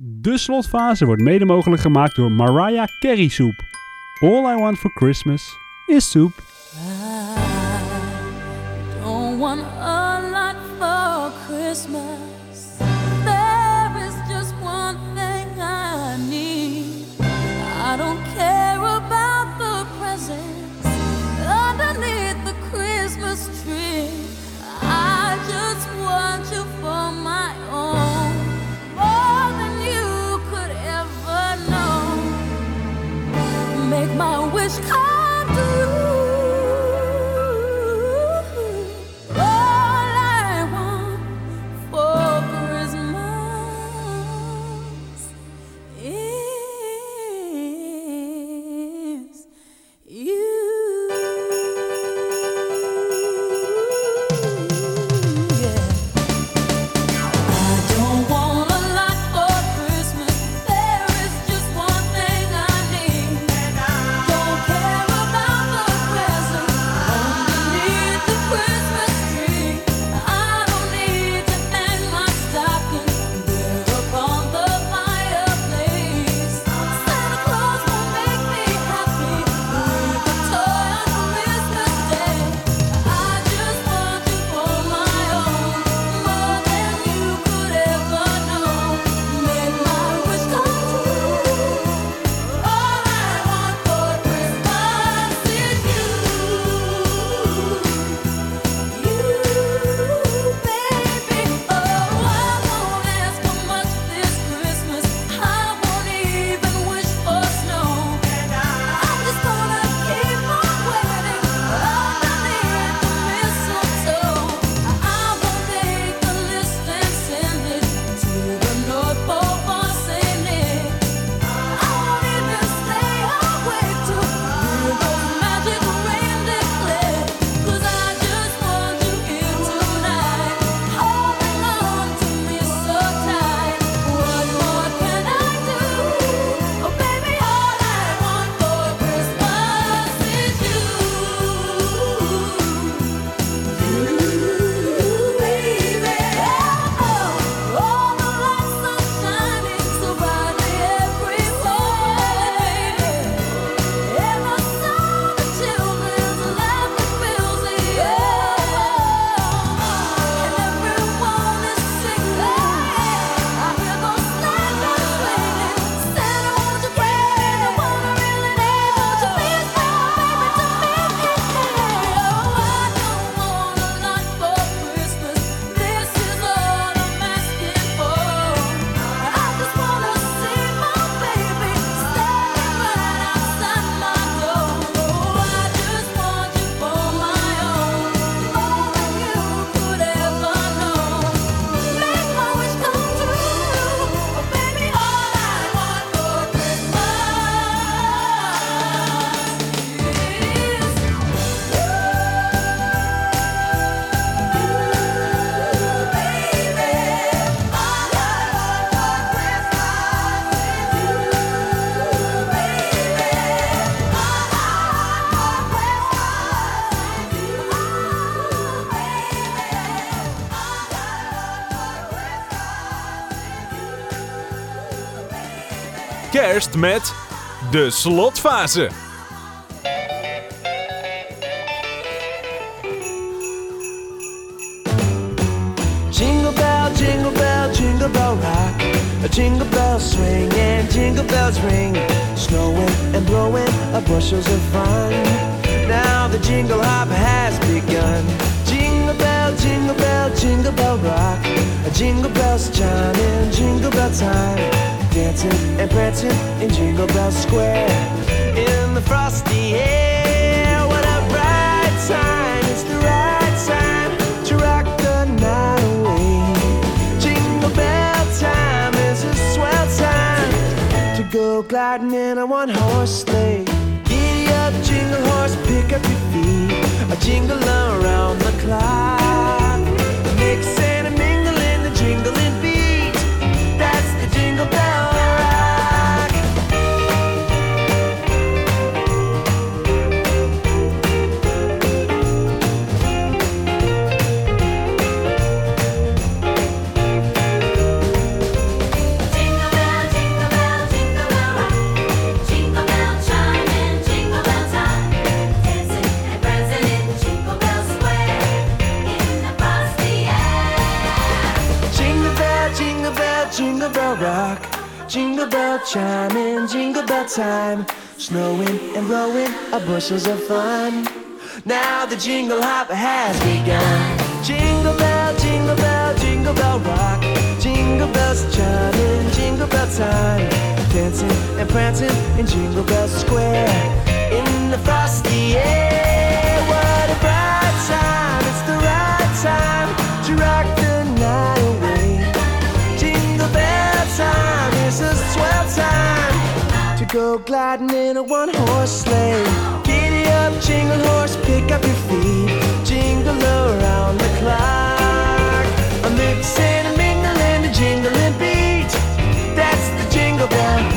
De slotfase wordt mede mogelijk gemaakt door Mariah Carey Soep. All I want for Christmas is soep. kerst met de slotfase. Jingle bell, jingle bell, jingle bell rock. A jingle bell swing and jingle bells ring. Snowing and blowing, a bushels of fun. Jingle Bell Square in the frosty air. What a bright time! It's the right time to rock the night away. Jingle Bell time is a swell time to go gliding in a one horse sleigh. Giddy up, jingle horse, pick up your feet. A jingle around the clock. Mix and a mingle in the jingling beat. Jingle bell chiming, jingle bell time. Snowing and blowing up bushels of fun. Now the jingle hop has begun. Jingle bell, jingle bell, jingle bell rock. Jingle bells chiming, jingle bell time. Dancing and prancing in Jingle Bell Square. In the frosty air, gliding in a one horse sleigh. Giddy up, jingle horse, pick up your feet. Jingle around the clock. A mixing and mingling, a jingling beat. That's the jingle bell,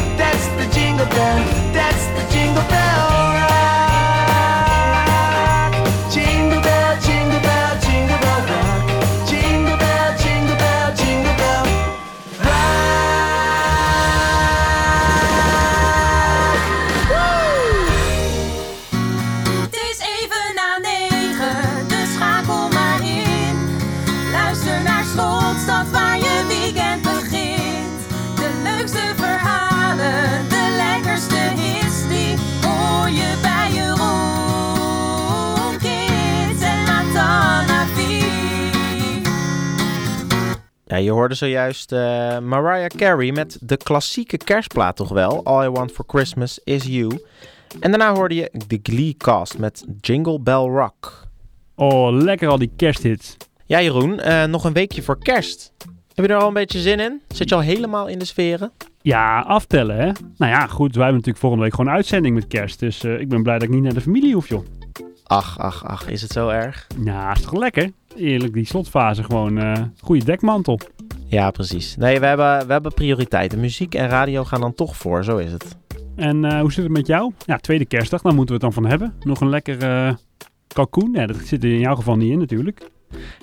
je hoorde zojuist eh, Mariah Carey met de klassieke kerstplaat toch wel. All I Want For Christmas Is You. En daarna hoorde je de Glee cast met Jingle Bell Rock. Oh, lekker al die kersthits. Ja Jeroen, eh, nog een weekje voor kerst. Heb je er al een beetje zin in? Zit je al helemaal in de sferen? Ja, aftellen hè. Nou ja, goed, wij hebben natuurlijk volgende week gewoon uitzending met kerst. Dus eh, ik ben blij dat ik niet naar de familie hoef, joh. Ach, ach, ach, is het zo erg? Ja, is toch lekker? Eerlijk, die slotfase gewoon eh goede dekmantel. Ja, precies. Nee, we hebben, we hebben prioriteiten. Muziek en radio gaan dan toch voor, zo is het. En eh, hoe zit het met jou? Ja, tweede kerstdag, daar moeten we het dan van hebben. Nog een lekker eh kalkoen. Ja, dat zit er in jouw geval niet in natuurlijk.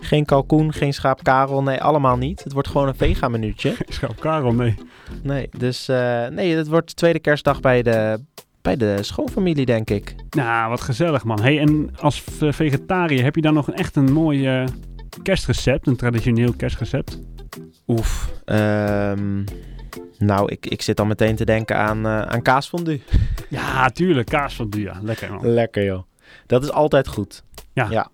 Geen kalkoen, geen schaap Karel, nee, allemaal niet. Het wordt gewoon een vega-minuutje. Schap Karel, nee. Nee, dus eh, nee, het wordt tweede kerstdag bij de, bij de schoonfamilie, denk ik. Nou, wat gezellig man. Hey, en als vegetariër heb je dan nog een, echt een mooi kerstrecept? Een traditioneel kerstrecept? Oef. ehm, nou, ik, ik zit dan meteen te denken aan, eh aan kaasfondue. Ja, tuurlijk. Kaas van ja. Lekker man. Lekker, joh. Dat is altijd goed. Ja. ja.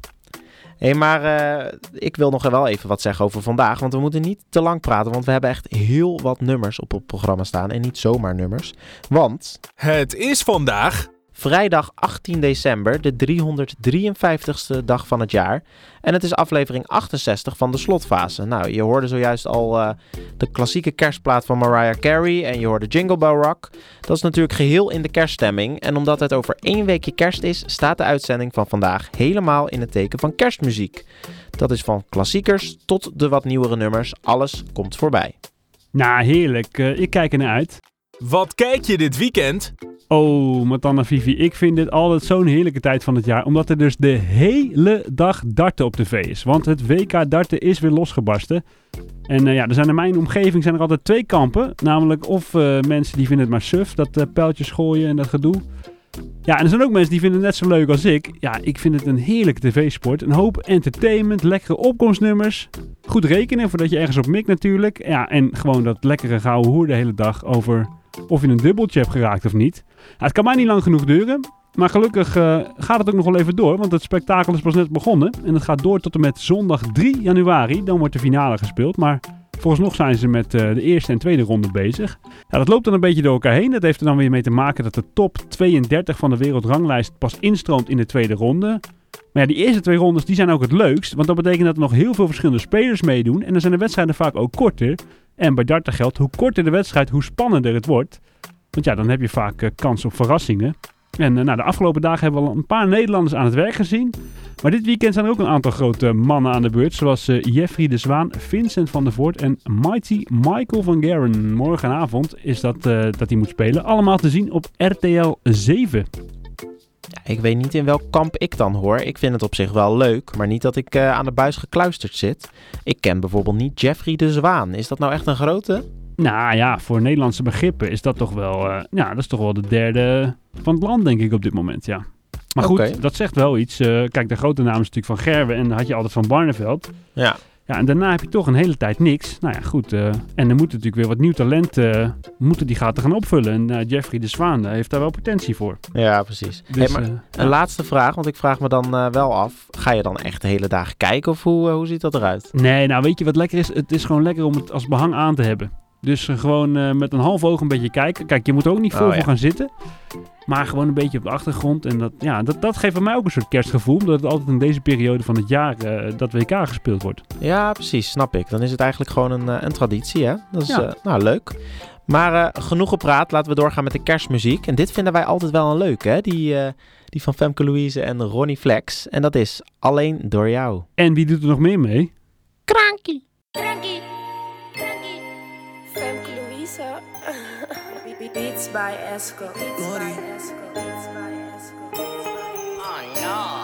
Hé, maar eh, ik wil nog wel even wat zeggen over vandaag. Want we moeten niet te lang praten. Want we hebben echt heel wat nummers op het programma staan. En niet zomaar nummers. Want Het is vandaag vrijdag 18 december, de 353ste dag van het jaar. En het is aflevering 68 van de slotfase. Nou, je hoorde zojuist al eh, de klassieke kerstplaat van Mariah Carey en je hoorde Jingle Bell Rock. Dat is natuurlijk geheel in de kerststemming. En omdat het over één weekje kerst is, staat de uitzending van vandaag helemaal in het teken van kerstmuziek. Dat is van klassiekers tot de wat nieuwere nummers. Alles komt voorbij. Nou, heerlijk. Eh, ik kijk er naar uit. Wat kijk je dit weekend? Oh, Matana Vivi, ik vind dit altijd zo'n heerlijke tijd van het jaar. Omdat er dus de hele dag darten op tv is. Want het WK darten is weer losgebarsten. En eh, ja, er zijn in mijn omgeving zijn er altijd twee kampen. Namelijk of eh, mensen die vinden het maar suf, dat eh, pijltjes gooien en dat gedoe. Ja, en er zijn ook mensen die vinden het net zo leuk als ik. Ja, ik vind het een heerlijke tv-sport. Een hoop entertainment, lekkere opkomstnummers. Goed rekenen voordat je ergens op mikt natuurlijk. Ja, en gewoon dat lekkere gouden hoer de hele dag over of je een dubbeltje hebt geraakt of niet. Nou, het kan mij niet lang genoeg duren. Maar gelukkig eh, gaat het ook nog wel even door. Want het spektakel is pas net begonnen. En het gaat door tot en met zondag 3 januari. Dan wordt de finale gespeeld. Maar vooralsnog zijn ze met eh, de eerste en tweede ronde bezig. Dat loopt dan een beetje door elkaar heen. Dat heeft er dan weer mee te maken dat de top 32 van de wereldranglijst pas instroomt in de tweede ronde. Maar ja, die eerste twee rondes die zijn ook het leukst. Want dat betekent dat er nog heel veel verschillende spelers meedoen. En dan zijn de wedstrijden vaak ook korter. En bij darten geldt, hoe korter de wedstrijd, hoe spannender het wordt. Want ja, dan heb je vaak eh, kans op verrassingen. En eh, nou, de afgelopen dagen hebben we al een paar Nederlanders aan het werk gezien. Maar dit weekend zijn er ook een aantal grote mannen aan de beurt. Zoals eh, Jeffrey de Zwaan, Vincent van der Voort en Mighty Michael van Garen. Morgenavond is dat, dat hij moet spelen. Allemaal te zien op RTL 7. Ja, ik weet niet in welk kamp ik dan hoor. Ik vind het op zich wel leuk, maar niet dat ik eh, aan de buis gekluisterd zit. Ik ken bijvoorbeeld niet Jeffrey de Zwaan. Is dat nou echt een grote? Nou ja, voor Nederlandse begrippen is dat toch wel, eh, ja, dat is toch wel de derde van het land, denk ik, op dit moment, ja. Maar goed, dat zegt wel iets. Eh, kijk, de grote naam is natuurlijk van Gerwen en had je altijd van Barneveld. Ja. Ja, en daarna heb je toch een hele tijd niks. Nou ja, goed. eh, en er moet natuurlijk weer wat nieuw talent eh, moeten die gaten gaan opvullen. En eh, Jeffrey de Zwaan heeft daar wel potentie voor. Ja, precies. Dus, hey, maar een laatste vraag, want ik vraag me dan wel af. Ga je dan echt de hele dagen kijken of hoe, hoe ziet dat eruit? Nee, nou weet je wat lekker is? Het is gewoon lekker om het als behang aan te hebben. Dus gewoon eh, met een half oog een beetje kijken. Kijk, je moet er ook niet vol Oh, voor ja. gaan zitten. Maar gewoon een beetje op de achtergrond. En dat, ja, dat, dat geeft bij mij ook een soort kerstgevoel. Omdat het altijd in deze periode van het jaar eh, dat WK gespeeld wordt. Ja, precies, snap ik. Dan is het eigenlijk gewoon een, eh, een traditie, hè? Dat is Ja. nou leuk. Maar eh, genoeg gepraat, laten we doorgaan met de kerstmuziek. En dit vinden wij altijd wel een leuk, hè? Die, eh, die van Femke Louise en Ronnie Flex. En dat is Alleen Door Jou. En wie doet er nog meer mee? Krankie! Cranky, Beats by Esco. Beats by Esco. Beats by Esco. Beats by Esco.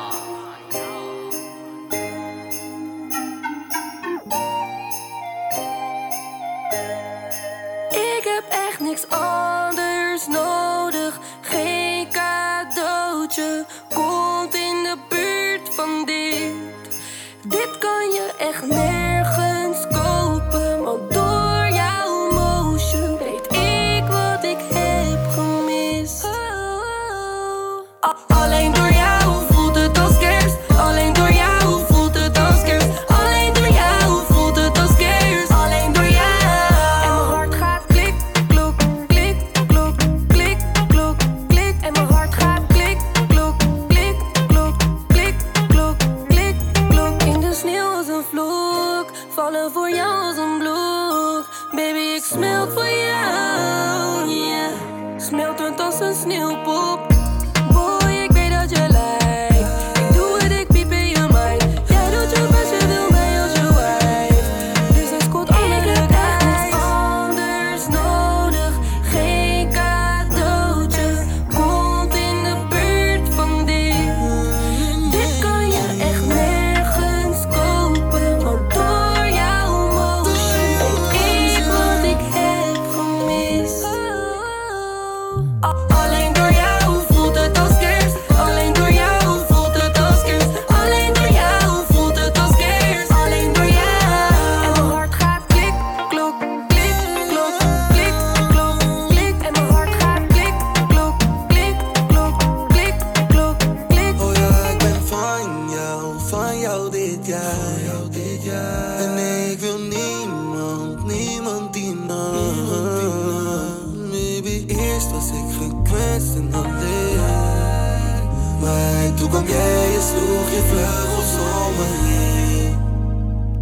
Ik heb echt niks anders kwam jij, je sloeg je vleugels om me heen.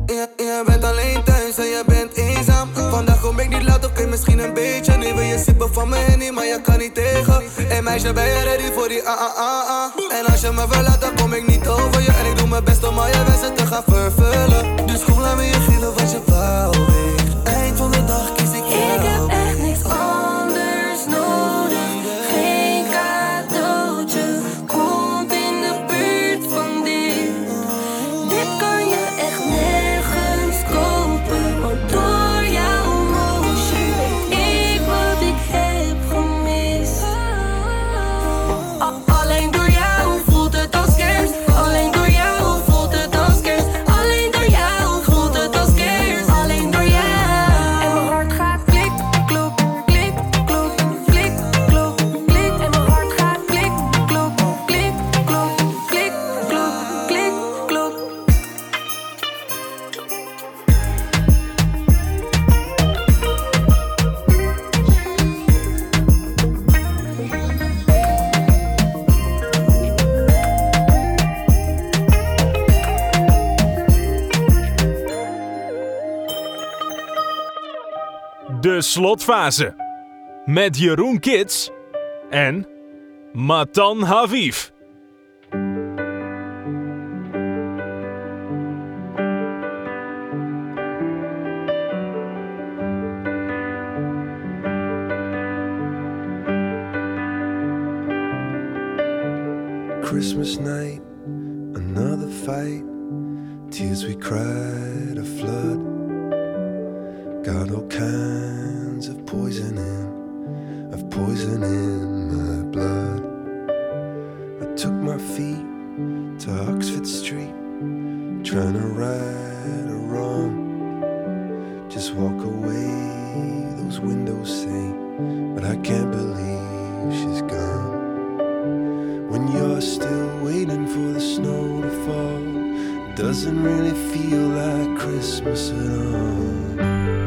Je, je bent alleen thuis en je bent eenzaam. Vandaag kom ik niet laat, oké, misschien een beetje. Nu wil je sippen van me hennie, maar je kan niet tegen. Hey meisje, ben je ready voor die ah ah ah ah? En als je me verlaat, dan kom ik niet over je. En ik doe mijn best om al je wensen te gaan vervullen. Dus kom, laat me je gielen wat je wou. Slotfase. Met Jeroen Kits en Matan Haviv. Christmas night, another fight. Tears we cried, a flood. Got all kinds of poison in, of poison in my blood. I took my feet to Oxford Street, trying to write or wrong. Just walk away, those windows say, but I can't believe she's gone. When you're still waiting for the snow to fall, doesn't really feel like Christmas at all.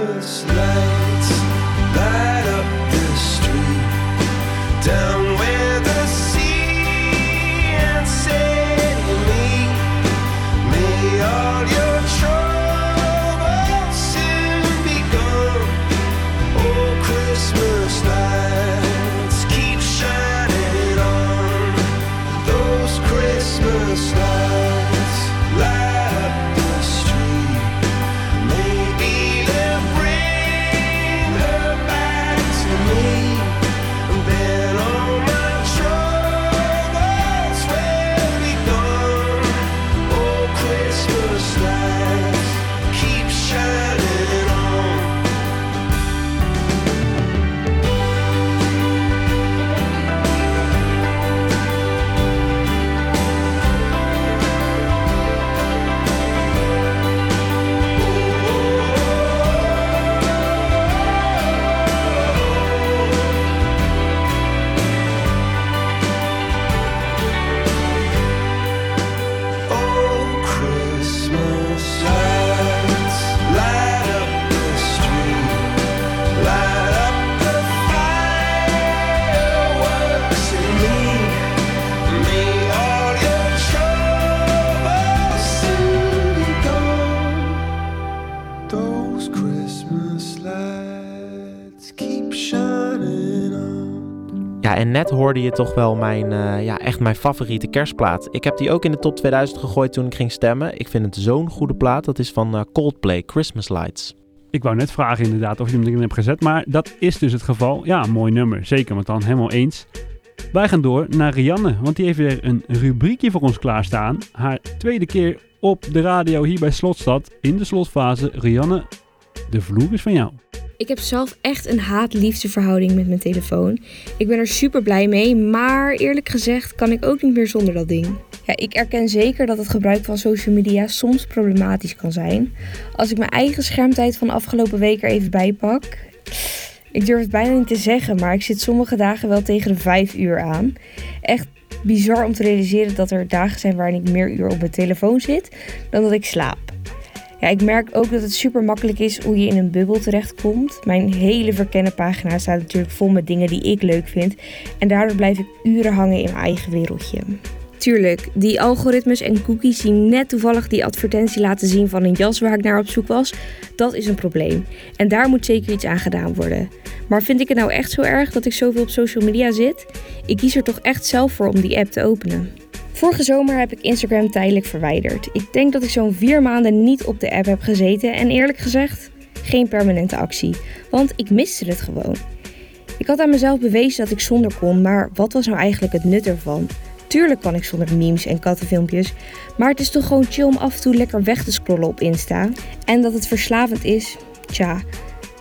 Christmas. lights net hoorde je toch wel mijn, eh, ja, echt mijn favoriete kerstplaat. Ik heb die ook in de top 2000 gegooid toen ik ging stemmen. Ik vind het zo'n goede plaat. Dat is van eh, Coldplay, Christmas Lights. Ik wou net vragen inderdaad of je hem erin hebt gezet, maar dat is dus het geval. Ja, mooi nummer, zeker, want dan helemaal eens. Wij gaan door naar Rianne, want die heeft weer een rubriekje voor ons klaarstaan. Haar tweede keer op de radio hier bij Slotstad in de slotfase. Rianne, de vloer is van jou. Ik heb zelf echt een haat-liefde verhouding met mijn telefoon. Ik ben er super blij mee, maar eerlijk gezegd kan ik ook niet meer zonder dat ding. Ja, ik erken zeker dat het gebruik van social media soms problematisch kan zijn. Als ik mijn eigen schermtijd van de afgelopen week er even bij pak. Ik durf het bijna niet te zeggen, maar ik zit sommige dagen wel tegen de 5 uur aan. Echt bizar om te realiseren dat er dagen zijn waarin ik meer uur op mijn telefoon zit dan dat ik slaap. Ja, ik merk ook dat het super makkelijk is hoe je in een bubbel terechtkomt. Mijn hele verkennen pagina staat natuurlijk vol met dingen die ik leuk vind. En daardoor blijf ik uren hangen in mijn eigen wereldje. Tuurlijk, die algoritmes en cookies die net toevallig die advertentie laten zien van een jas waar ik naar op zoek was, dat is een probleem. En daar moet zeker iets aan gedaan worden. Maar vind ik het nou echt zo erg dat ik zoveel op social media zit? Ik kies er toch echt zelf voor om die app te openen. Vorige zomer heb ik Instagram tijdelijk verwijderd. Ik denk dat ik zo'n vier maanden niet op de app heb gezeten en eerlijk gezegd, geen permanente actie. Want ik miste het gewoon. Ik had aan mezelf bewezen dat ik zonder kon, maar wat was nou eigenlijk het nut ervan? Tuurlijk kan ik zonder memes en kattenfilmpjes, maar het is toch gewoon chill om af en toe lekker weg te scrollen op Insta. En dat het verslavend is, tja,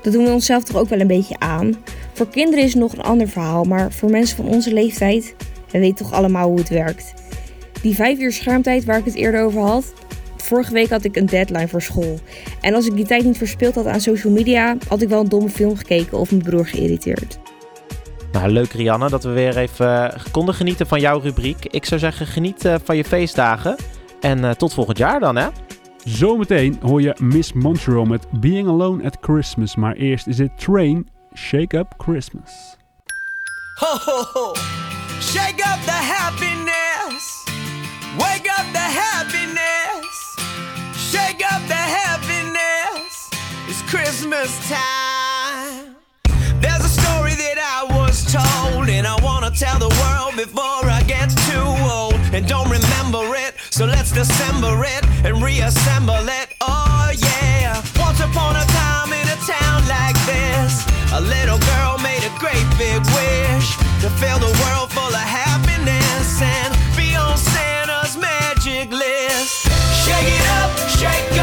dat doen we onszelf toch ook wel een beetje aan. Voor kinderen is het nog een ander verhaal, maar voor mensen van onze leeftijd, we weten toch allemaal hoe het werkt. Die vijf uur schermtijd waar ik het eerder over had, vorige week had ik een deadline voor school. En als ik die tijd niet verspild had aan social media, had ik wel een domme film gekeken of mijn broer geïrriteerd. Nou, leuk Rianne dat we weer even eh, konden genieten van jouw rubriek. Ik zou zeggen, geniet eh, van je feestdagen. En eh, tot volgend jaar dan, hè? Zometeen hoor je Miss Montreal met Being Alone at Christmas. Maar eerst is het Train Shake Up Christmas. Ho, ho, ho. Shake up the happiness. Wake up the happiness. Shake up the happiness. It's Christmas time. There's a story that I was told, and I want to tell the world before I get too old. And don't remember it, so let's dissemble it and reassemble it. Oh, yeah. Once upon a time in a town like this, a little girl made a great big wish to fill the world full of happiness and magic list. Shake it up, shake up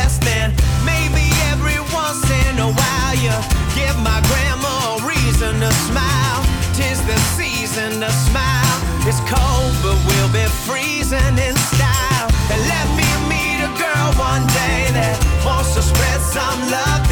Maybe every once in a while you give my grandma reason to smile. Tis the season to smile. It's cold, but we'll be freezing in style. And let me meet a girl one day that wants to spread some love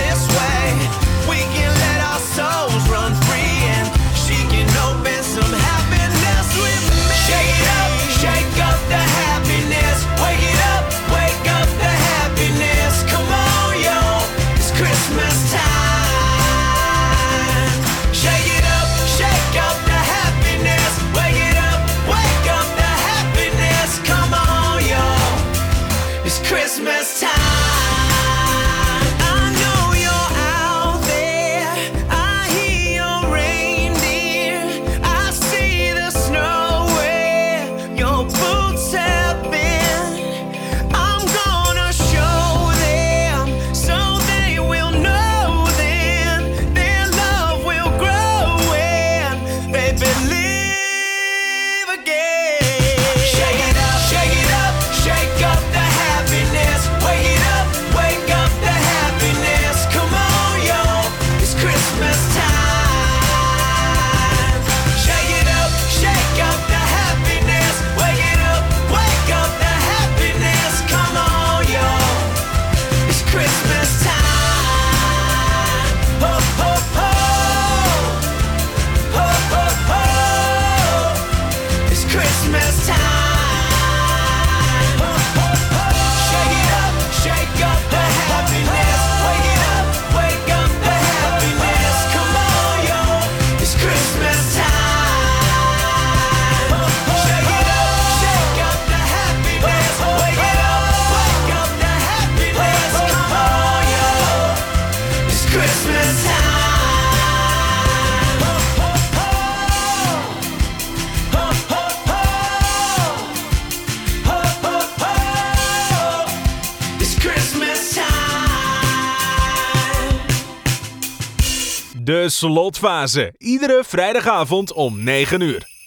De slotfase. Iedere vrijdagavond om 9 uur.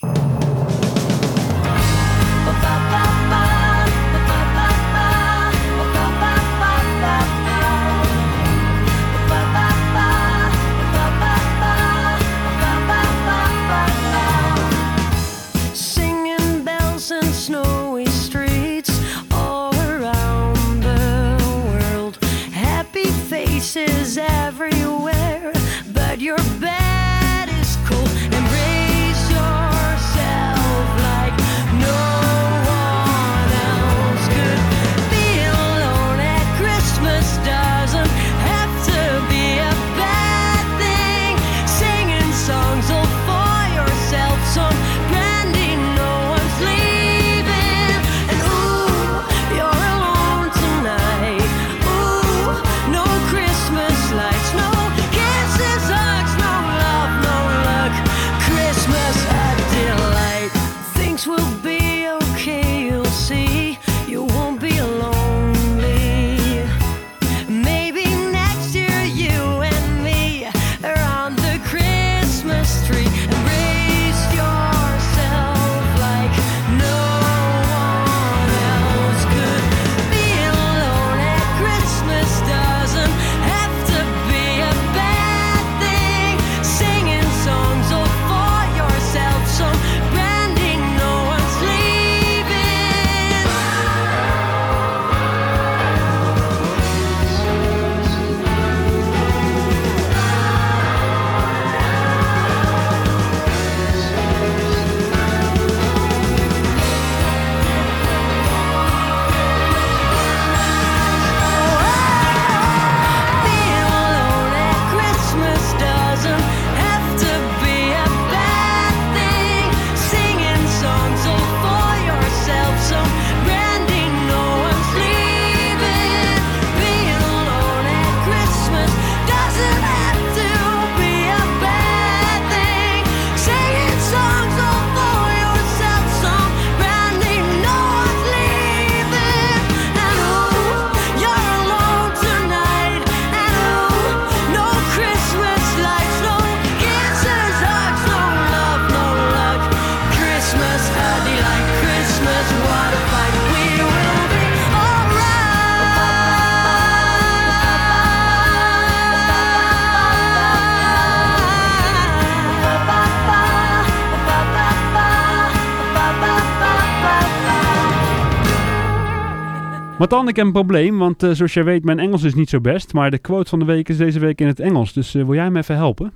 Maar dan, ik heb een probleem, want eh, zoals jij weet, mijn Engels is niet zo best. Maar de quote van de week is deze week in het Engels. Dus eh, wil jij me even helpen?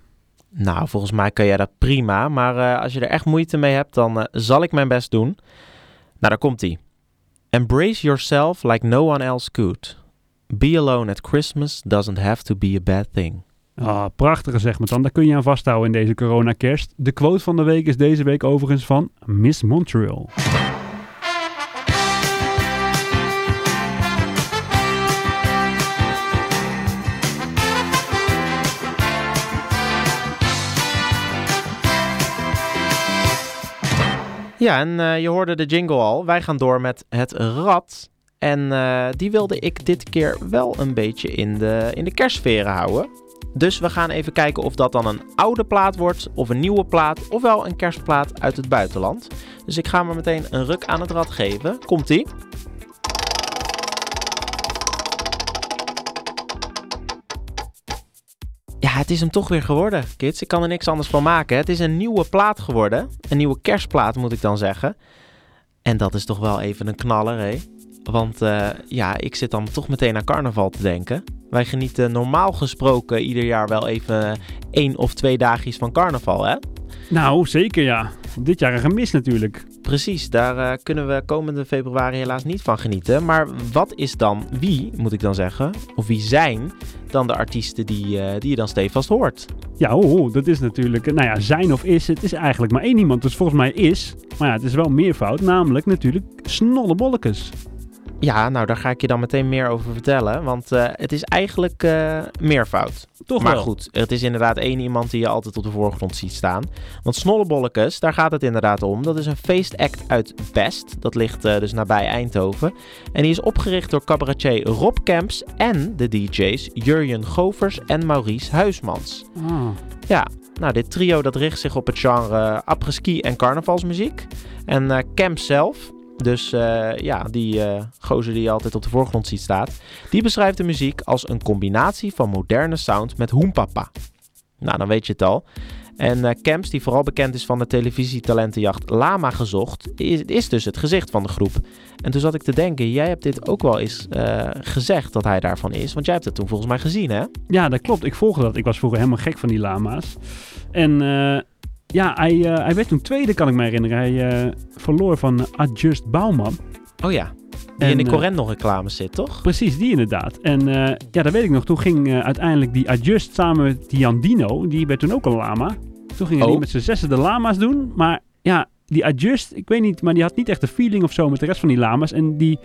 Nou, volgens mij kan jij dat prima. Maar eh, als je er echt moeite mee hebt, dan zal ik mijn best doen. Nou, daar komt ie. Embrace yourself like no one else could. Be alone at Christmas doesn't have to be a bad thing. Ah, prachtige zeg maar dan. Daar kun je aan vasthouden in deze corona-kerst. De quote van de week is deze week overigens van Miss Montreal. Ja, en eh, je hoorde de jingle al. Wij gaan door met het rad. En eh, die wilde ik dit keer wel een beetje in de, in de houden. Dus we gaan even kijken of dat dan een oude plaat wordt, of een nieuwe plaat, of wel een kerstplaat uit het buitenland. Dus ik ga maar meteen een ruk aan het rad geven. Komt-ie? Ja, het is hem toch weer geworden, kids. Ik kan er niks anders van maken. Het is een nieuwe plaat geworden. Een nieuwe kerstplaat, moet ik dan zeggen. En dat is toch wel even een knaller, hè? Want eh, ja, ik zit dan toch meteen aan carnaval te denken. Wij genieten normaal gesproken ieder jaar wel even één of twee dagjes van carnaval, hè? Nou, zeker ja. Dit jaar een gemis natuurlijk. Precies, daar eh, kunnen we komende februari helaas niet van genieten. Maar wat is dan, wie moet ik dan zeggen, of wie zijn dan de artiesten die, eh, die je dan stevast hoort? Ja, oh, dat is natuurlijk, nou ja, zijn of is. Het is eigenlijk maar één iemand. Dus volgens mij is, maar ja, het is wel meervoud. Namelijk natuurlijk Snollebollekes. Ja, nou daar ga ik je dan meteen meer over vertellen. Want eh, het is eigenlijk eh, meervoud. Toch maar wel. goed, het is inderdaad één iemand die je altijd op de voorgrond ziet staan. Want Snollebollekes, daar gaat het inderdaad om. Dat is een feestact uit Best. Dat ligt eh, dus nabij Eindhoven. En die is opgericht door cabaretier Rob Kemps en de DJ's Jurjen Govers en Maurice Huismans. Ah. Ja, nou dit trio dat richt zich op het genre apres-ski en carnavalsmuziek. En Kemp zelf, dus eh, ja, die eh gozer die je altijd op de voorgrond ziet staat, die beschrijft de muziek als een combinatie van moderne sound met hoempapa. Nou, dan weet je het al. En eh Kemps, die vooral bekend is van de televisietalentenjacht Lama gezocht, is, dus het gezicht van de groep. En toen zat ik te denken, jij hebt dit ook wel eens gezegd dat hij daarvan is, want jij hebt het toen volgens mij gezien, hè? Ja, dat klopt. Ik volgde dat. Ik was vroeger helemaal gek van die lama's. En ja, hij, eh, hij werd toen tweede, kan ik me herinneren. Hij eh, verloor van Adjust Bouwman. Oh ja, die En, in de eh, Corendon reclame zit, toch? Precies, die inderdaad. En ja, dat weet ik nog. Toen ging uiteindelijk die Adjust samen met die Jan Dino, die werd toen ook een lama. Toen gingen die Oh. met z'n zessen de lama's doen. Maar ja, die Adjust, ik weet niet, maar die had niet echt de feeling of zo met de rest van die lama's. En die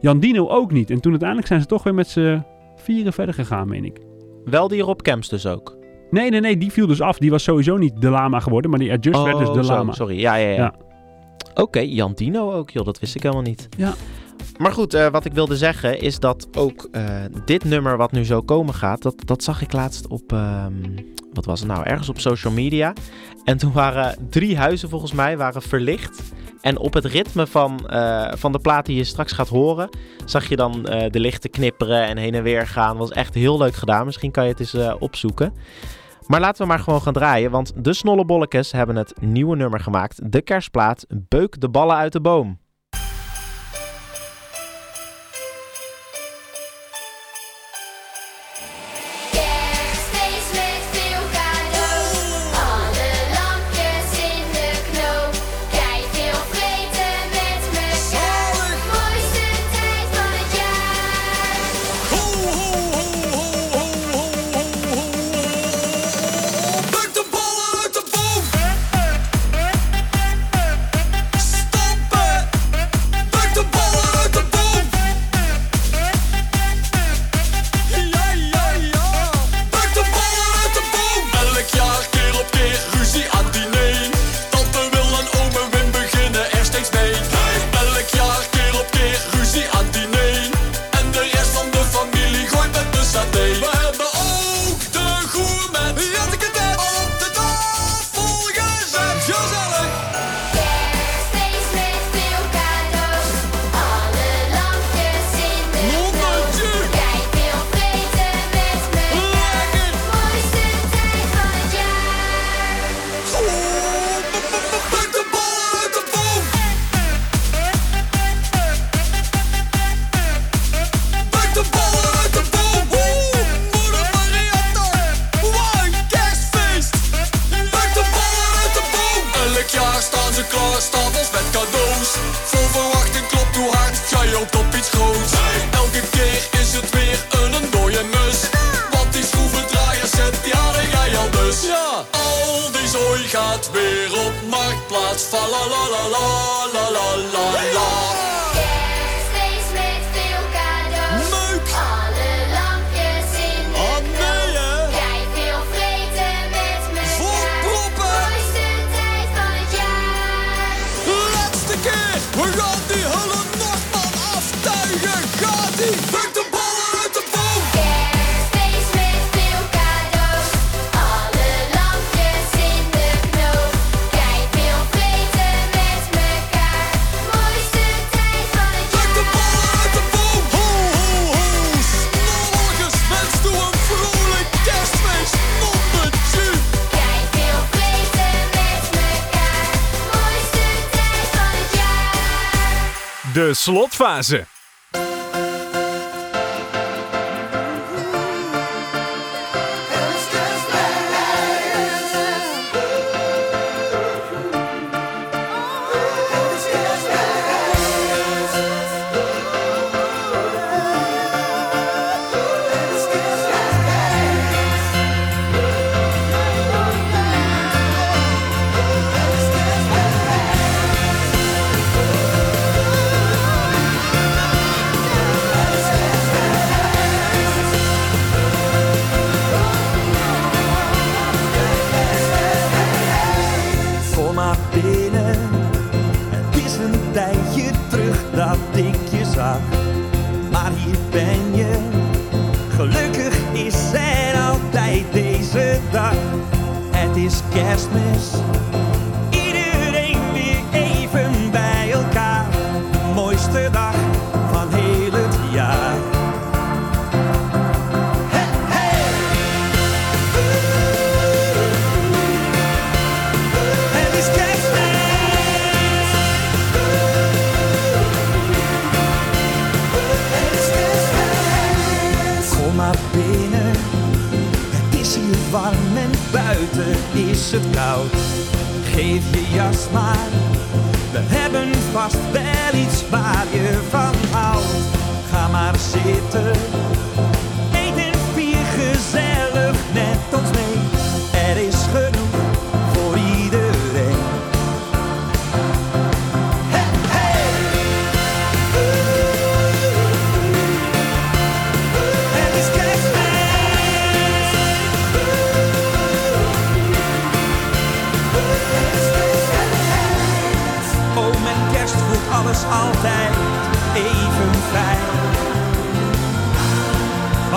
Jan Dino ook niet. En toen uiteindelijk zijn ze toch weer met z'n vieren verder gegaan, meen ik. Wel die Rob Kemps dus ook. Nee, nee, nee, die viel dus af. Die was sowieso niet de lama geworden, maar die Adjust werd dus de Oh, zo, lama. Sorry, ja, ja, ja. Ja. Oké, Jan Dino ook, joh, dat wist ik helemaal niet. Ja. Maar goed, eh, wat ik wilde zeggen is dat ook eh, dit nummer wat nu zo komen gaat, dat, dat zag ik laatst op, ehm, wat was het nou, ergens op social media. En toen waren drie huizen volgens mij waren verlicht. En op het ritme van, eh, van de plaat die je straks gaat horen, zag je dan de lichten knipperen en heen en weer gaan. Was echt heel leuk gedaan. Misschien kan je het eens opzoeken. Maar laten we maar gewoon gaan draaien, want de Snollebollekes hebben het nieuwe nummer gemaakt. De kerstplaat Beuk de ballen uit de boom. Slotfase. Jas maar. We hebben vast wel iets waar je van houdt. Ga maar zitten. Eet en vier gezellig met ons mee. Er is genoeg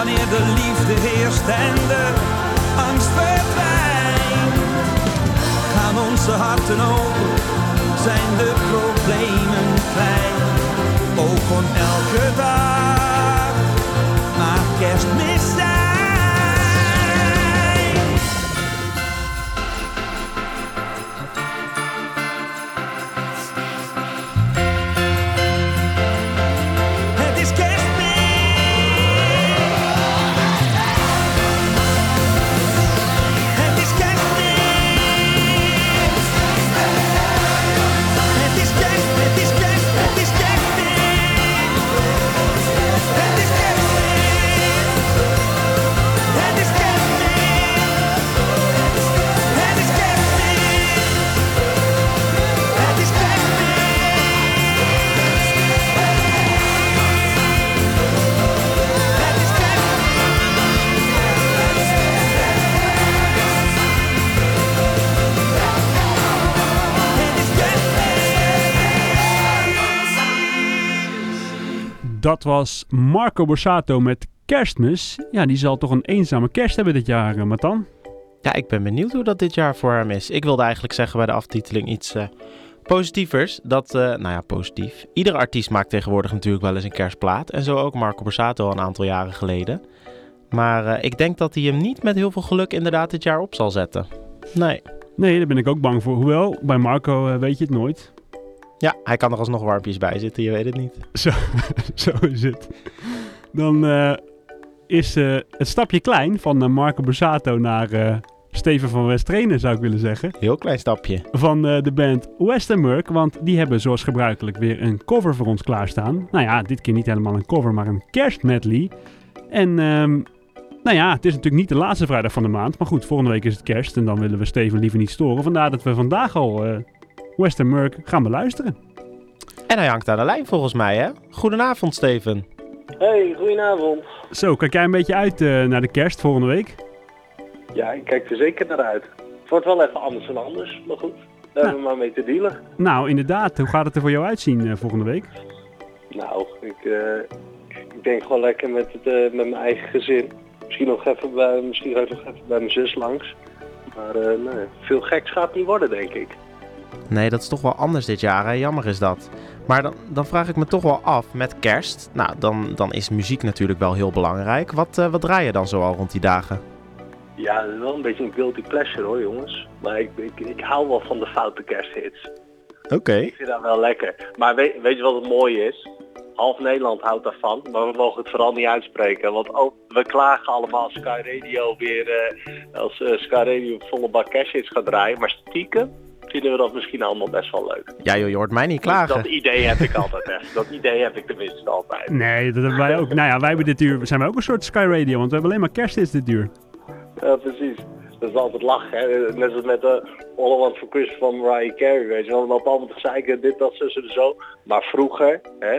Wanneer de liefde heerst en de angst verdwijnt. Gaan onze harten open, zijn de problemen klein. Ook kon elke dag maar kerstmis. Dat was Marco Borsato met Kerstmis. Ja, die zal toch een eenzame kerst hebben dit jaar, eh, Matan. Ja, ik ben benieuwd hoe dat dit jaar voor hem is. Ik wilde eigenlijk zeggen bij de aftiteling iets eh, positievers. Dat, eh, nou ja, positief. Iedere artiest maakt tegenwoordig natuurlijk wel eens een kerstplaat. En zo ook Marco Borsato een aantal jaren geleden. Maar ik denk dat hij hem niet met heel veel geluk inderdaad dit jaar op zal zetten. Nee. Nee, daar ben ik ook bang voor. Hoewel, bij Marco weet je het nooit. Ja, hij kan er alsnog warmpjes bij zitten, je weet het niet. Zo, zo is het. Dan eh, is eh, het stapje klein van eh, Marco Borsato naar Steven van Westrenen, zou ik willen zeggen. Heel klein stapje. Van de band Westermerk. Want die hebben zoals gebruikelijk weer een cover voor ons klaarstaan. Nou ja, dit keer niet helemaal een cover, maar een kerstmedley. En ehm, Nou ja, het is natuurlijk niet de laatste vrijdag van de maand. Maar goed, volgende week is het kerst en dan willen we Steven liever niet storen. Vandaar dat we vandaag al Western Merc gaan beluisteren. En hij hangt aan de lijn volgens mij, hè? Goedenavond, Steven. Hey, goedenavond. Zo, kijk jij een beetje uit eh, naar de kerst volgende week? Ja, ik kijk er zeker naar uit. Het wordt wel even anders dan anders, maar goed. Daar hebben we maar mee te dealen. Nou, inderdaad. Hoe gaat het er voor jou uitzien eh, volgende week? Nou, ik, eh, ik denk gewoon lekker met, het, eh, met mijn eigen gezin. Misschien nog even bij, misschien nog even bij mijn zus langs. Maar eh, nee, veel geks gaat het niet worden, denk ik. Nee, dat is toch wel anders dit jaar, hè? Jammer is dat. Maar dan, dan vraag ik me toch wel af, met kerst, nou, dan, dan is muziek natuurlijk wel heel belangrijk. Wat, eh, wat draai je dan zoal rond die dagen? Ja, dat is wel een beetje een guilty pleasure hoor, jongens. Maar ik, ik, ik hou wel van de foute kersthits. Oké. Ik vind dat wel lekker. Maar weet, weet je wat het mooie is? Half Nederland houdt daarvan, maar we mogen het vooral niet uitspreken. Want ook, we klagen allemaal Sky Radio weer, eh, als eh, Sky Radio volle bak cash hits gaat draaien. Maar stiekem vinden we dat misschien allemaal best wel leuk. Ja joh, je hoort mij niet klagen. Dat idee heb ik altijd echt. Dat idee heb ik tenminste altijd. Nee, dat hebben wij ook. Nou ja, wij hebben dit uur, zijn wij ook een soort Sky Radio, want we hebben alleen maar kersthits dit uur. Ja, precies. Dat is altijd lachen, hè. Net als met de All I Want For Christmas van Mariah Carey, weet je wel. Allemaal te zeiken, dit, dat, zo, zo, zo. Maar vroeger, hè,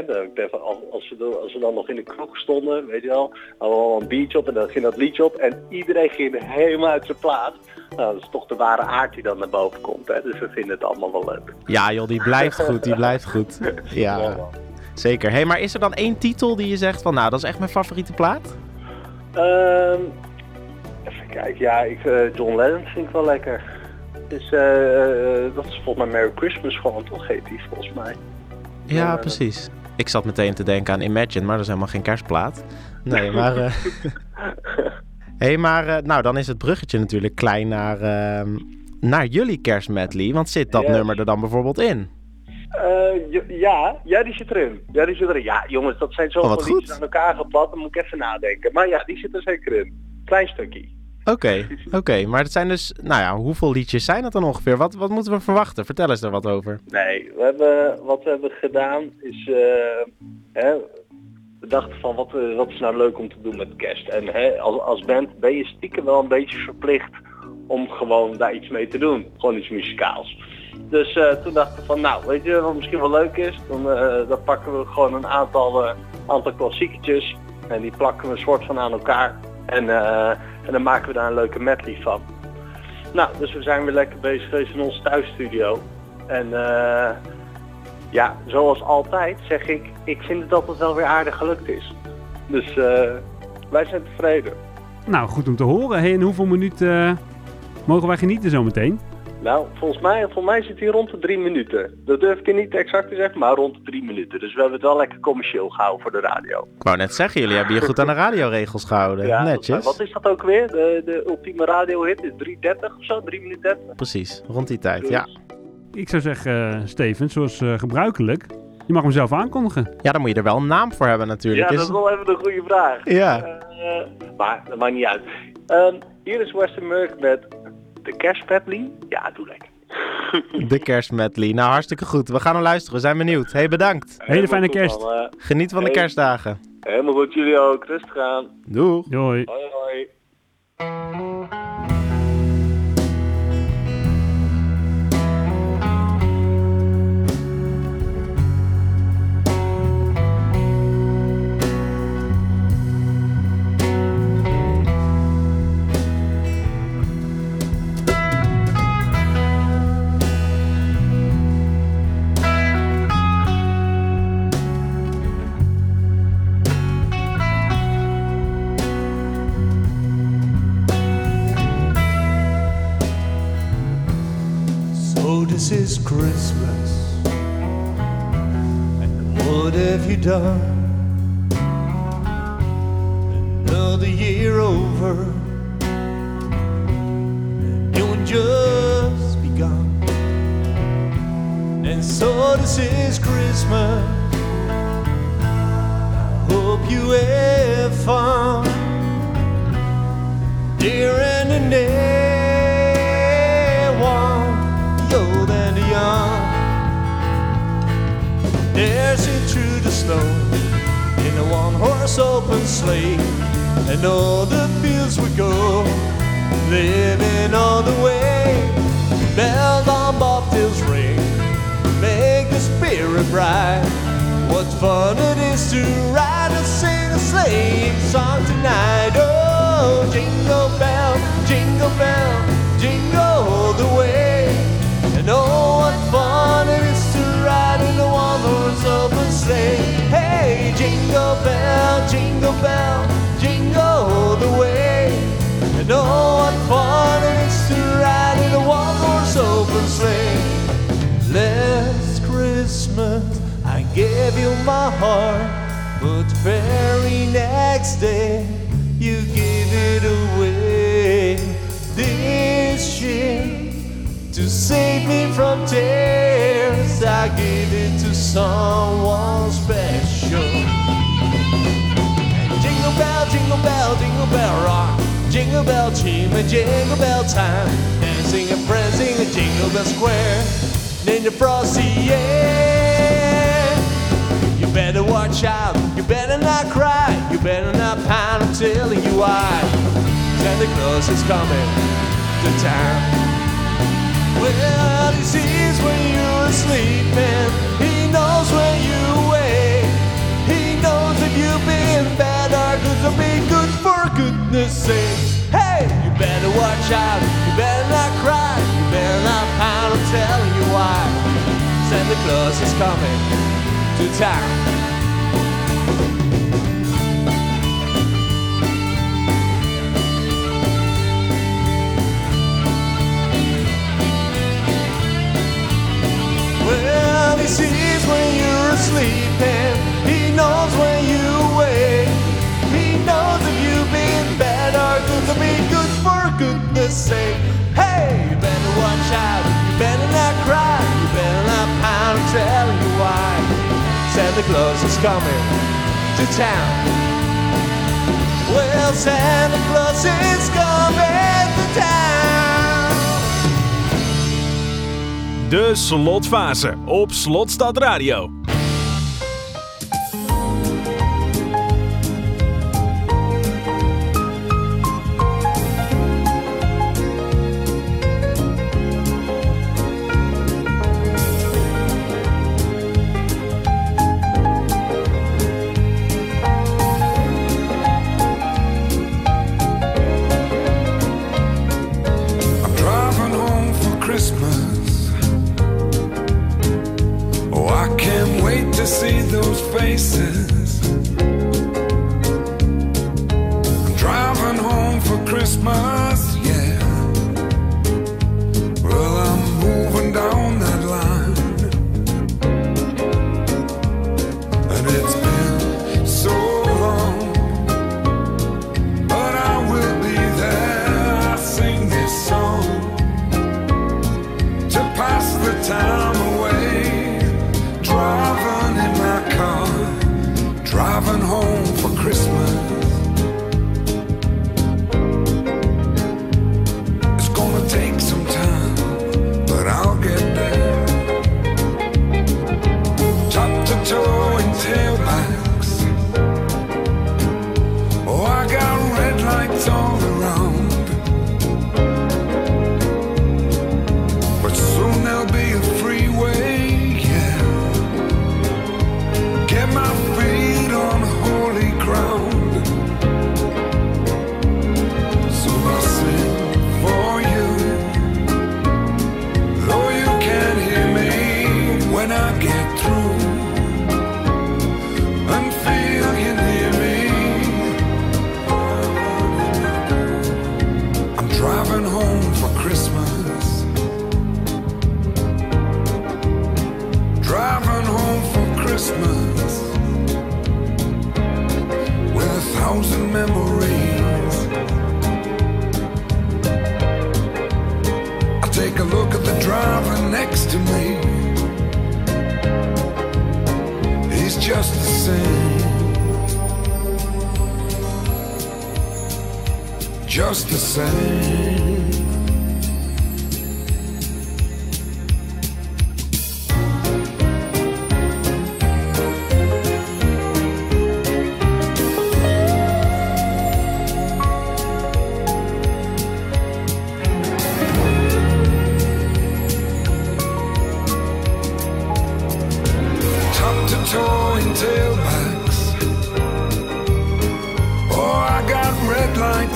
als, we, dan- als we dan nog in de kroeg stonden, weet je wel, hadden we al een biertje op en dan ging dat liedje op en iedereen ging helemaal uit zijn plaats. Nou, dat is toch de ware aard die dan naar boven komt, hè. Dus we vinden het allemaal wel leuk. Ja joh, die blijft goed, die blijft goed. Ja, zeker. hey, maar is er dan één titel die je zegt van, nou, dat is echt mijn favoriete plaat? Ehm, kijken, ja, ik, eh, John Lennon vind ik wel lekker. Dus, eh, eh, dat is volgens mij Merry Christmas gewoon, toch heet die volgens mij. Ja, precies. Ik zat meteen te denken aan Imagine, maar dat is helemaal geen kerstplaat. Nee, maar... eh hey, maar nou, dan is het bruggetje natuurlijk klein naar, ehm, naar jullie kerstmedley. Want zit dat Yes. nummer er dan bijvoorbeeld in? Ja, ja, die zit erin. Ja, die zit erin. Ja, jongens, dat zijn Oh, zoveel goed. liedjes aan elkaar geplat, dan moet ik even nadenken. Maar ja, die zit er zeker in. Klein stukje. Oké, oké. Maar het zijn dus... Nou ja, hoeveel liedjes zijn het dan ongeveer? Wat, wat moeten we verwachten? Vertel eens er wat over. Nee, we hebben, wat we hebben gedaan is, eh, hè, we dachten van wat, eh, wat is nou leuk om te doen met kerst. En hè, als, als band ben je stiekem wel een beetje verplicht om gewoon daar iets mee te doen. Gewoon iets muzikaals. Dus eh, toen dachten we van nou, weet je wat misschien wel leuk is? Dan, dan pakken we gewoon een aantal, aantal klassieketjes en die plakken we een soort van aan elkaar. En, en dan maken we daar een leuke medley van. Nou, dus we zijn weer lekker bezig geweest in onze thuisstudio. En eh, ja, zoals altijd zeg ik, ik vind dat het wel weer aardig gelukt is. Dus eh, wij zijn tevreden. Nou, goed om te horen. Hey, en hoeveel minuten eh, mogen wij genieten zometeen? Nou, volgens mij, volgens mij zit hij rond de drie minuten. Dat durf ik je niet exact te zeggen, maar rond de drie minuten. Dus we hebben het wel lekker commercieel gehouden voor de radio. Ik wou net zeggen, jullie hebben je goed aan de radioregels gehouden. Ja, Netjes. Wat is dat ook weer? De, de ultieme radiohit is 3.30 of zo? 3 minuten 30? Precies, rond die tijd, ja. Ik zou zeggen, eh, Steven, zoals eh, gebruikelijk, je mag hem zelf aankondigen. Ja, dan moet je er wel een naam voor hebben natuurlijk. Ja, Is- dat is wel even een goede vraag. Ja. Eh, maar dat maakt niet uit. Ehm, hier is Western Merc met de kerstpedley. Ja, doe lekker. De kerstmedley. Nou, hartstikke goed. We gaan hem luisteren. We zijn benieuwd. Hey, bedankt. Hele fijne kerst. man, eh. Geniet van de kerstdagen. Helemaal goed, jullie ook. Rustig aan. Doei. Doei. Hoi, hoi. This is Christmas. And what have you done? Another year over. And you just begun. And so this is Christmas. I hope you have fun. Open sleigh. and all the fields we go, living on the way. Bells on bobtails ring, make the spirit bright. What fun it is to ride and sing a sleighing song tonight. Oh, jingle bell, jingle bell, jingle all the way. And oh, what fun it is to ride in a one-horse open sleigh. Hey, jingle bell, jingle bell, jingle all the way. And oh, what fun it is to ride in a one-horse open sleigh. Last Christmas I gave you my heart, but very next day you gave it away. This year, to save me from tears, I gave it to someone special. Jingle bell, jingle bell, jingle bell rock. Jingle bell chime jingle bell time. Dancing and prancing in Jingle Bell Square. In the frosty air. You better watch out, you better not cry, you better not pound, I'm telling you why. Santa Claus is coming to town. Well, he sees when asleep he knows when you wake. He knows if you've been bad or good, so be good for goodness sake. Hey, you better watch out, you better not cry, you better not pound, I'm telling you why. Santa Claus is coming to town. Sees when you're asleep and he knows when you awake. He knows if you've been bad or good to be good for goodness sake. Hey, you better watch out, you better not cry, you better not pound, I'm telling you why. Santa Claus is coming to town. Well, Santa Claus is coming to town. De slotfase op Slotstad Radio.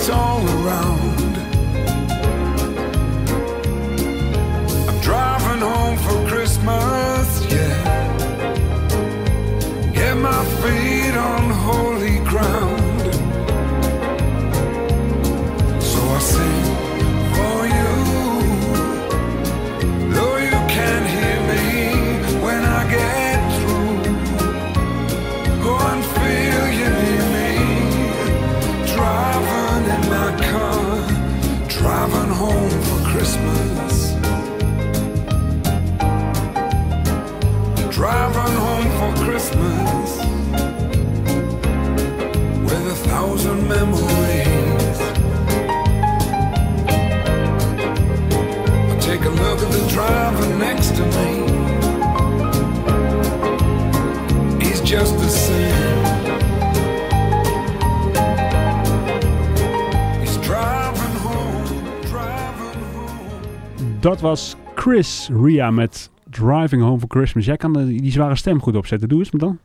Lights all around. Dat was Chris Ria met Driving Home for Christmas. Jij kan die zware stem goed opzetten. Doe eens me dan.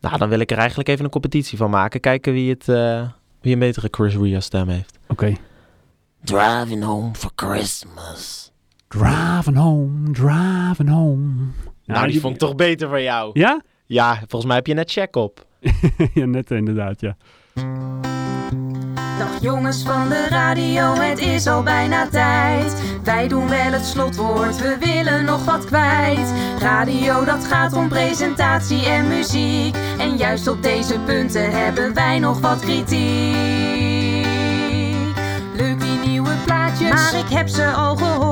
Nou, dan wil ik er eigenlijk even een competitie van maken. Kijken wie, het, eh, wie een betere Chris Ria stem heeft. Oké. Driving home for Christmas. Driving home, driving home. Ja, nou, die vond ik toch beter van jou. Ja? Ja, volgens mij heb je net check op. ja, net inderdaad, ja. Dag jongens van de radio, het is al bijna tijd. Wij doen wel het slotwoord, we willen nog wat kwijt. Radio, dat gaat om presentatie en muziek. En juist op deze punten hebben wij nog wat kritiek. Leuk die nieuwe plaatjes, maar ik heb ze al gehoord.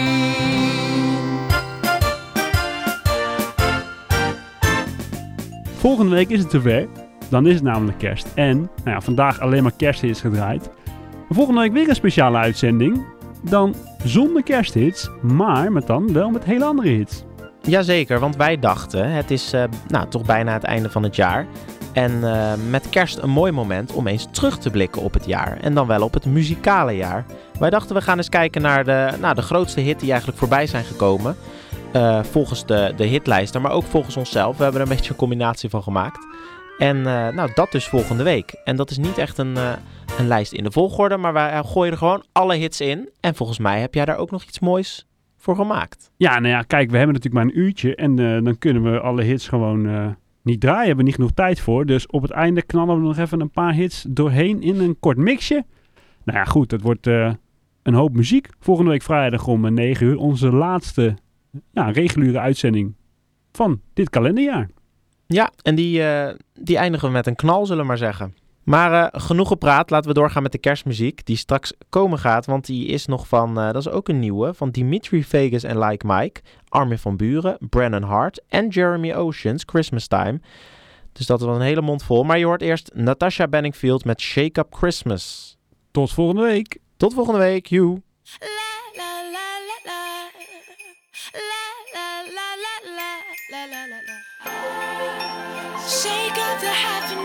Volgende week is het zover. Dan is het namelijk kerst. En nou ja, vandaag alleen maar kersthits gedraaid. Volgende week weer een speciale uitzending. Dan zonder kersthits, maar met dan wel met hele andere hits. Jazeker, want wij dachten, het is eh, nou, toch bijna het einde van het jaar. En eh, met kerst een mooi moment om eens terug te blikken op het jaar. En dan wel op het muzikale jaar. Wij dachten, we gaan eens kijken naar de, nou, de grootste hit die eigenlijk voorbij zijn gekomen. Eh, volgens de, de hitlijsten, maar ook volgens onszelf. We hebben er een beetje een combinatie van gemaakt. En eh, nou, dat dus volgende week. En dat is niet echt een, eh, een lijst in de volgorde, maar wij gooien er gewoon alle hits in. En volgens mij heb jij daar ook nog iets moois voor gemaakt. Ja, nou ja, kijk, we hebben natuurlijk maar een uurtje. En dan kunnen we alle hits gewoon niet draaien. Hebben we niet genoeg tijd voor. Dus op het einde knallen we nog even een paar hits doorheen in een kort mixje. Nou ja, goed, het wordt een hoop muziek. Volgende week vrijdag om eh, 9 uur. Onze laatste ja, reguliere uitzending van dit kalenderjaar. Ja, en die, eh, die eindigen we met een knal, zullen we maar zeggen. Maar eh, genoeg gepraat, laten we doorgaan met de kerstmuziek die straks komen gaat. Want die is nog van, eh, dat is ook een nieuwe, van Dimitri Vegas en Like Mike, Armin van Buren, Brennan Hart en Jeremy Oceans, Christmas Time. Dus dat was een hele mond vol. Maar je hoort eerst Natasha Benningfield met Shake Up Christmas. Tot volgende week. Tot volgende week, you. Shake up the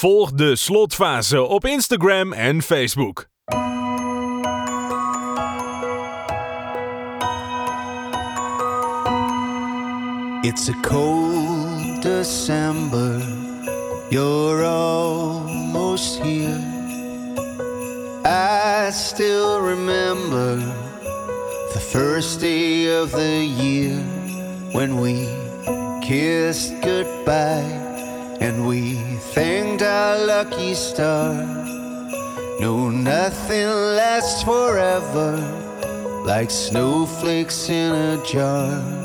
Volg de slotfase op Instagram en Facebook. It's a cold December, you're almost here. I still remember the first day of the year when we kissed goodbye and we thanked our lucky star. No, nothing lasts forever like snowflakes in a jar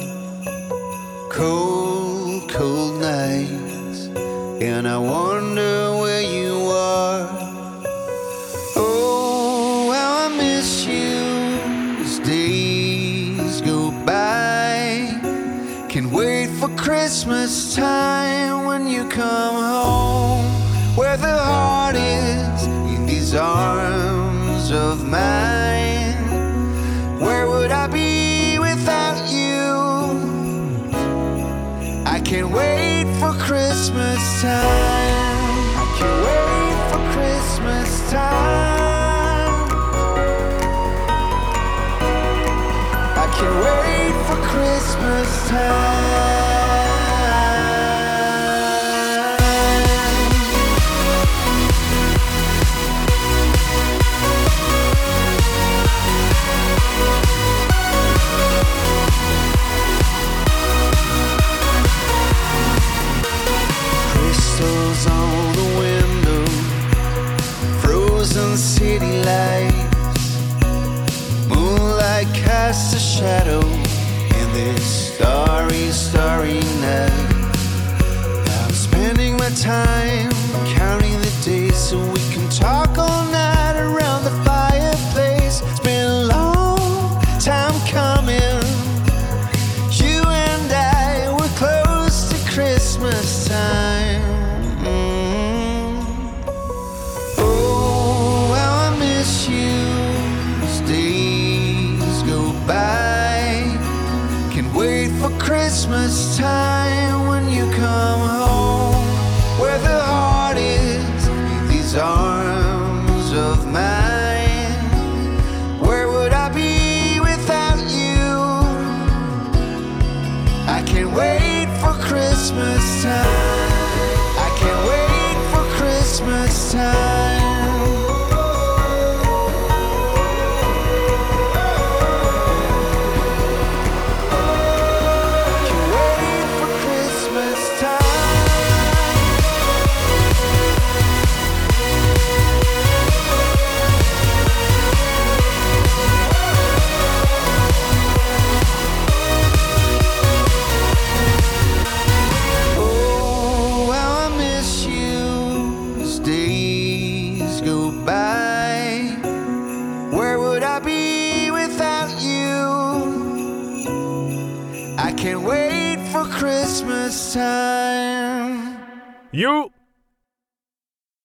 cold, cold nights, and I wonder where you Christmas time when you come home, where the heart is in these arms of mine. Where would I be without you? I can't wait for Christmas time. I can't wait for Christmas time. I can't wait for Christmas time.